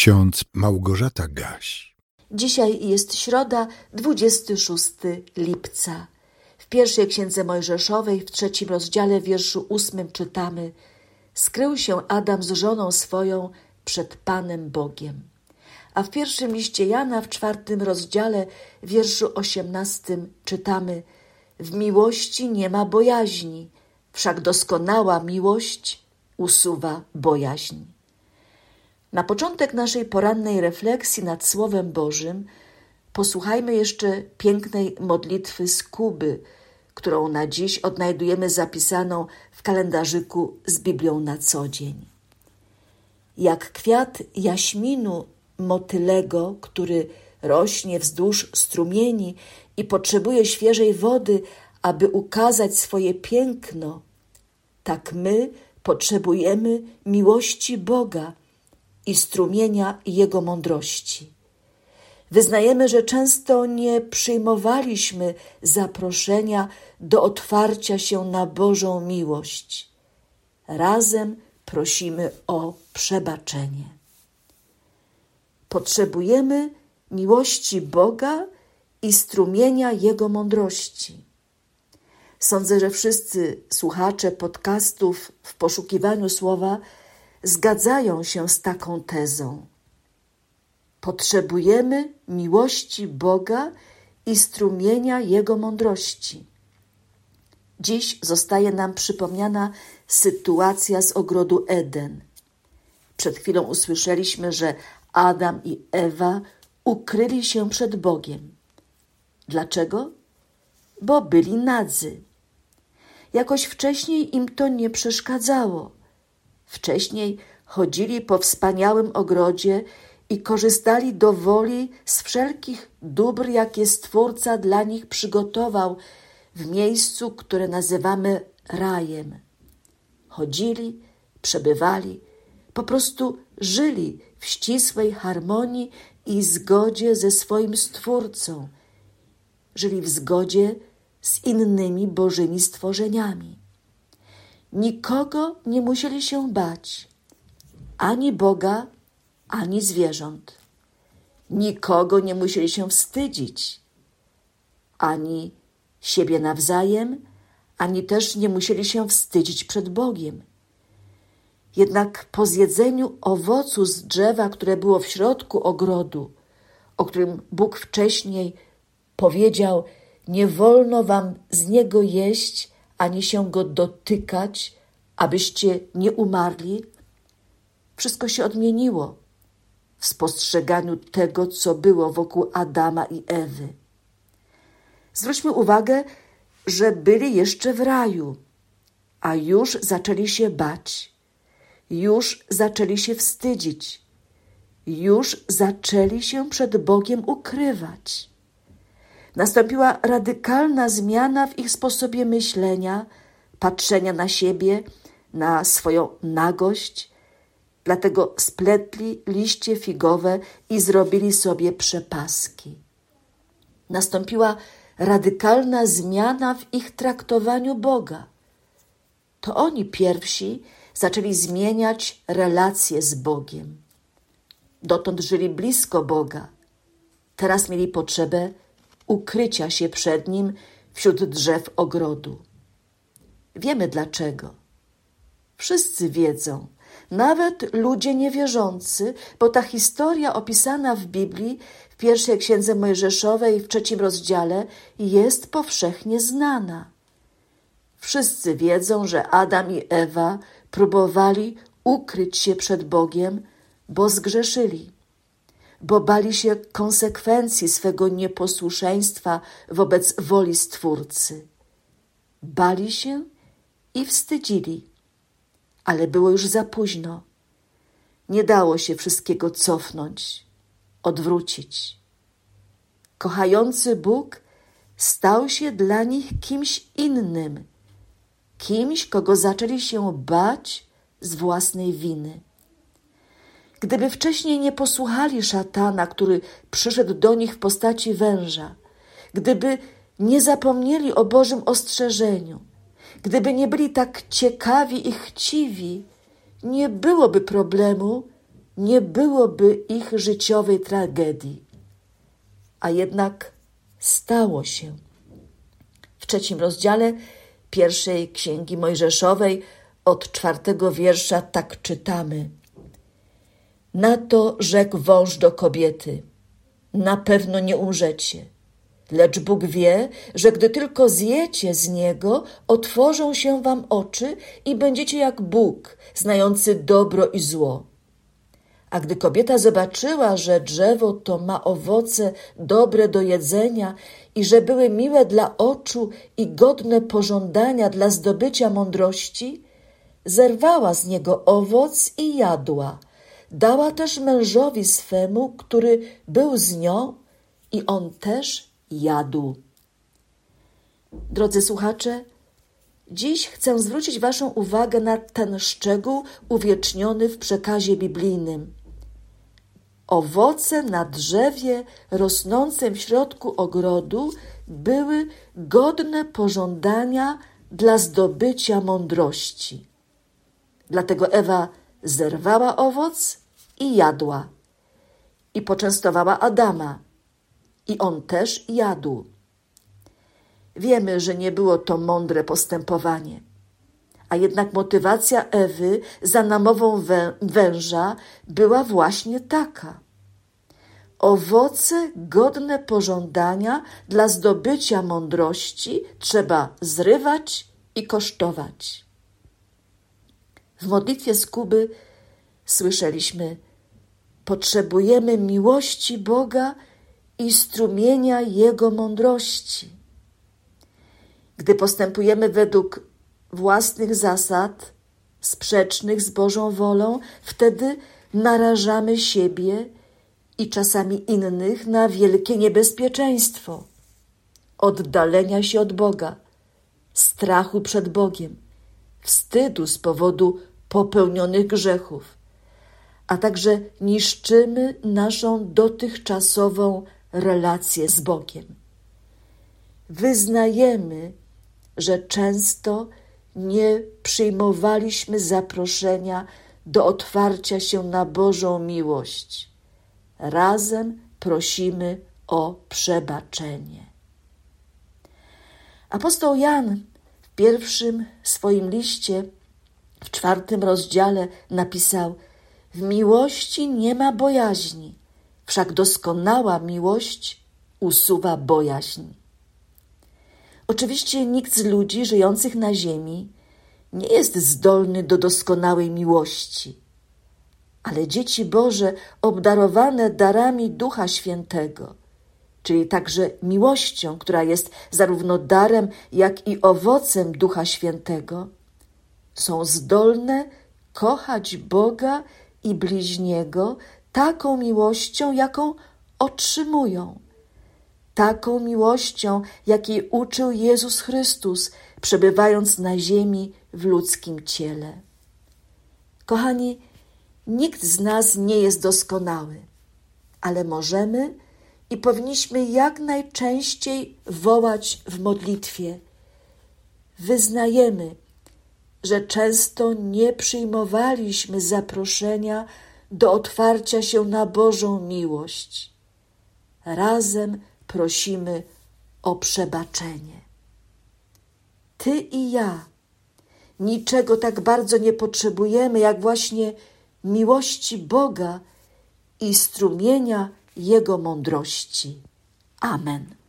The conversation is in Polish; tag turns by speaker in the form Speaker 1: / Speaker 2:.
Speaker 1: ksiądz Małgorzata Gaś.
Speaker 2: Dzisiaj jest środa, 26 lipca. W pierwszej księdze Mojżeszowej, w trzecim rozdziale, wierszu ósmym czytamy: Skrył się Adam z żoną swoją przed Panem Bogiem. A w pierwszym liście Jana, w czwartym rozdziale, wierszu osiemnastym czytamy: W miłości nie ma bojaźni, wszak doskonała miłość usuwa bojaźń. Na początek naszej porannej refleksji nad Słowem Bożym posłuchajmy jeszcze pięknej modlitwy z Kuby, którą na dziś odnajdujemy zapisaną w kalendarzyku z Biblią na co dzień. Jak kwiat jaśminu motylego, który rośnie wzdłuż strumieni i potrzebuje świeżej wody, aby ukazać swoje piękno, tak my potrzebujemy miłości Boga i strumienia Jego mądrości. Wyznajemy, że często nie przyjmowaliśmy zaproszenia do otwarcia się na Bożą miłość. Razem prosimy o przebaczenie. Potrzebujemy miłości Boga i strumienia Jego mądrości. Sądzę, że wszyscy słuchacze podcastów w poszukiwaniu słowa zgadzają się z taką tezą. Potrzebujemy miłości Boga i strumienia Jego mądrości. Dziś zostaje nam przypomniana sytuacja z ogrodu Eden. Przed chwilą usłyszeliśmy, że Adam i Ewa ukryli się przed Bogiem. Dlaczego? Bo byli nadzy. Jakoś wcześniej im to nie przeszkadzało. Wcześniej chodzili po wspaniałym ogrodzie i korzystali do woli z wszelkich dóbr, jakie Stwórca dla nich przygotował w miejscu, które nazywamy rajem. Chodzili, przebywali, po prostu żyli w ścisłej harmonii i zgodzie ze swoim Stwórcą. Żyli w zgodzie z innymi bożymi stworzeniami. Nikogo nie musieli się bać, ani Boga, ani zwierząt. Nikogo nie musieli się wstydzić, ani siebie nawzajem, ani też nie musieli się wstydzić przed Bogiem. Jednak po zjedzeniu owocu z drzewa, które było w środku ogrodu, o którym Bóg wcześniej powiedział: Nie wolno wam z niego jeść, ani się go dotykać, abyście nie umarli, wszystko się odmieniło w spostrzeganiu tego, co było wokół Adama i Ewy. Zwróćmy uwagę, że byli jeszcze w raju, a już zaczęli się bać, już zaczęli się wstydzić, już zaczęli się przed Bogiem ukrywać. Nastąpiła radykalna zmiana w ich sposobie myślenia, patrzenia na siebie, na swoją nagość. Dlatego spletli liście figowe i zrobili sobie przepaski. Nastąpiła radykalna zmiana w ich traktowaniu Boga. To oni pierwsi zaczęli zmieniać relacje z Bogiem. Dotąd żyli blisko Boga. Teraz mieli potrzebę ukrycia się przed nim wśród drzew ogrodu. Wiemy dlaczego. Wszyscy wiedzą, nawet ludzie niewierzący, bo ta historia opisana w Biblii w pierwszej księdze Mojżeszowej w trzecim rozdziale jest powszechnie znana. Wszyscy wiedzą, że Adam i Ewa próbowali ukryć się przed Bogiem, bo zgrzeszyli bo bali się konsekwencji swego nieposłuszeństwa wobec woli Stwórcy. Bali się i wstydzili, ale było już za późno. Nie dało się wszystkiego cofnąć, odwrócić. Kochający Bóg stał się dla nich kimś innym, kimś, kogo zaczęli się bać z własnej winy. Gdyby wcześniej nie posłuchali szatana, który przyszedł do nich w postaci węża, gdyby nie zapomnieli o Bożym ostrzeżeniu, gdyby nie byli tak ciekawi i chciwi, nie byłoby problemu nie byłoby ich życiowej tragedii. A jednak stało się. W trzecim rozdziale pierwszej księgi Mojżeszowej od czwartego wiersza tak czytamy. Na to rzekł wąż do kobiety: Na pewno nie umrzecie. Lecz Bóg wie, że gdy tylko zjecie z niego, otworzą się wam oczy i będziecie jak Bóg, znający dobro i zło. A gdy kobieta zobaczyła, że drzewo to ma owoce dobre do jedzenia i że były miłe dla oczu i godne pożądania dla zdobycia mądrości, zerwała z niego owoc i jadła. Dała też mężowi swemu, który był z nią, i on też jadł. Drodzy słuchacze, dziś chcę zwrócić Waszą uwagę na ten szczegół uwieczniony w przekazie biblijnym. Owoce na drzewie rosnącym w środku ogrodu były godne pożądania dla zdobycia mądrości. Dlatego Ewa zerwała owoc i jadła. I poczęstowała Adama. I on też jadł. Wiemy, że nie było to mądre postępowanie. A jednak motywacja Ewy za namową wę węża była właśnie taka. Owoce godne pożądania dla zdobycia mądrości trzeba zrywać i kosztować. W modlitwie z Kuby słyszeliśmy: Potrzebujemy miłości Boga i strumienia Jego mądrości. Gdy postępujemy według własnych zasad, sprzecznych z Bożą wolą, wtedy narażamy siebie i czasami innych na wielkie niebezpieczeństwo oddalenia się od Boga, strachu przed Bogiem, wstydu z powodu popełnionych grzechów, a także niszczymy naszą dotychczasową relację z Bogiem. Wyznajemy, że często nie przyjmowaliśmy zaproszenia do otwarcia się na Bożą miłość. Razem prosimy o przebaczenie. Apostoł Jan w pierwszym swoim liście, w czwartym rozdziale napisał: W miłości nie ma bojaźni, wszak doskonała miłość usuwa bojaźń. Oczywiście nikt z ludzi żyjących na ziemi nie jest zdolny do doskonałej miłości, ale dzieci Boże obdarowane darami Ducha Świętego, czyli także miłością, która jest zarówno darem, jak i owocem Ducha Świętego, są zdolne kochać Boga i bliźniego taką miłością, jaką otrzymują taką miłością, jakiej uczył Jezus Chrystus, przebywając na ziemi w ludzkim ciele. Kochani, nikt z nas nie jest doskonały, ale możemy i powinniśmy jak najczęściej wołać w modlitwie. Wyznajemy, że często nie przyjmowaliśmy zaproszenia do otwarcia się na Bożą miłość. Razem prosimy o przebaczenie. Ty i ja niczego tak bardzo nie potrzebujemy, jak właśnie miłości Boga i strumienia Jego mądrości. Amen.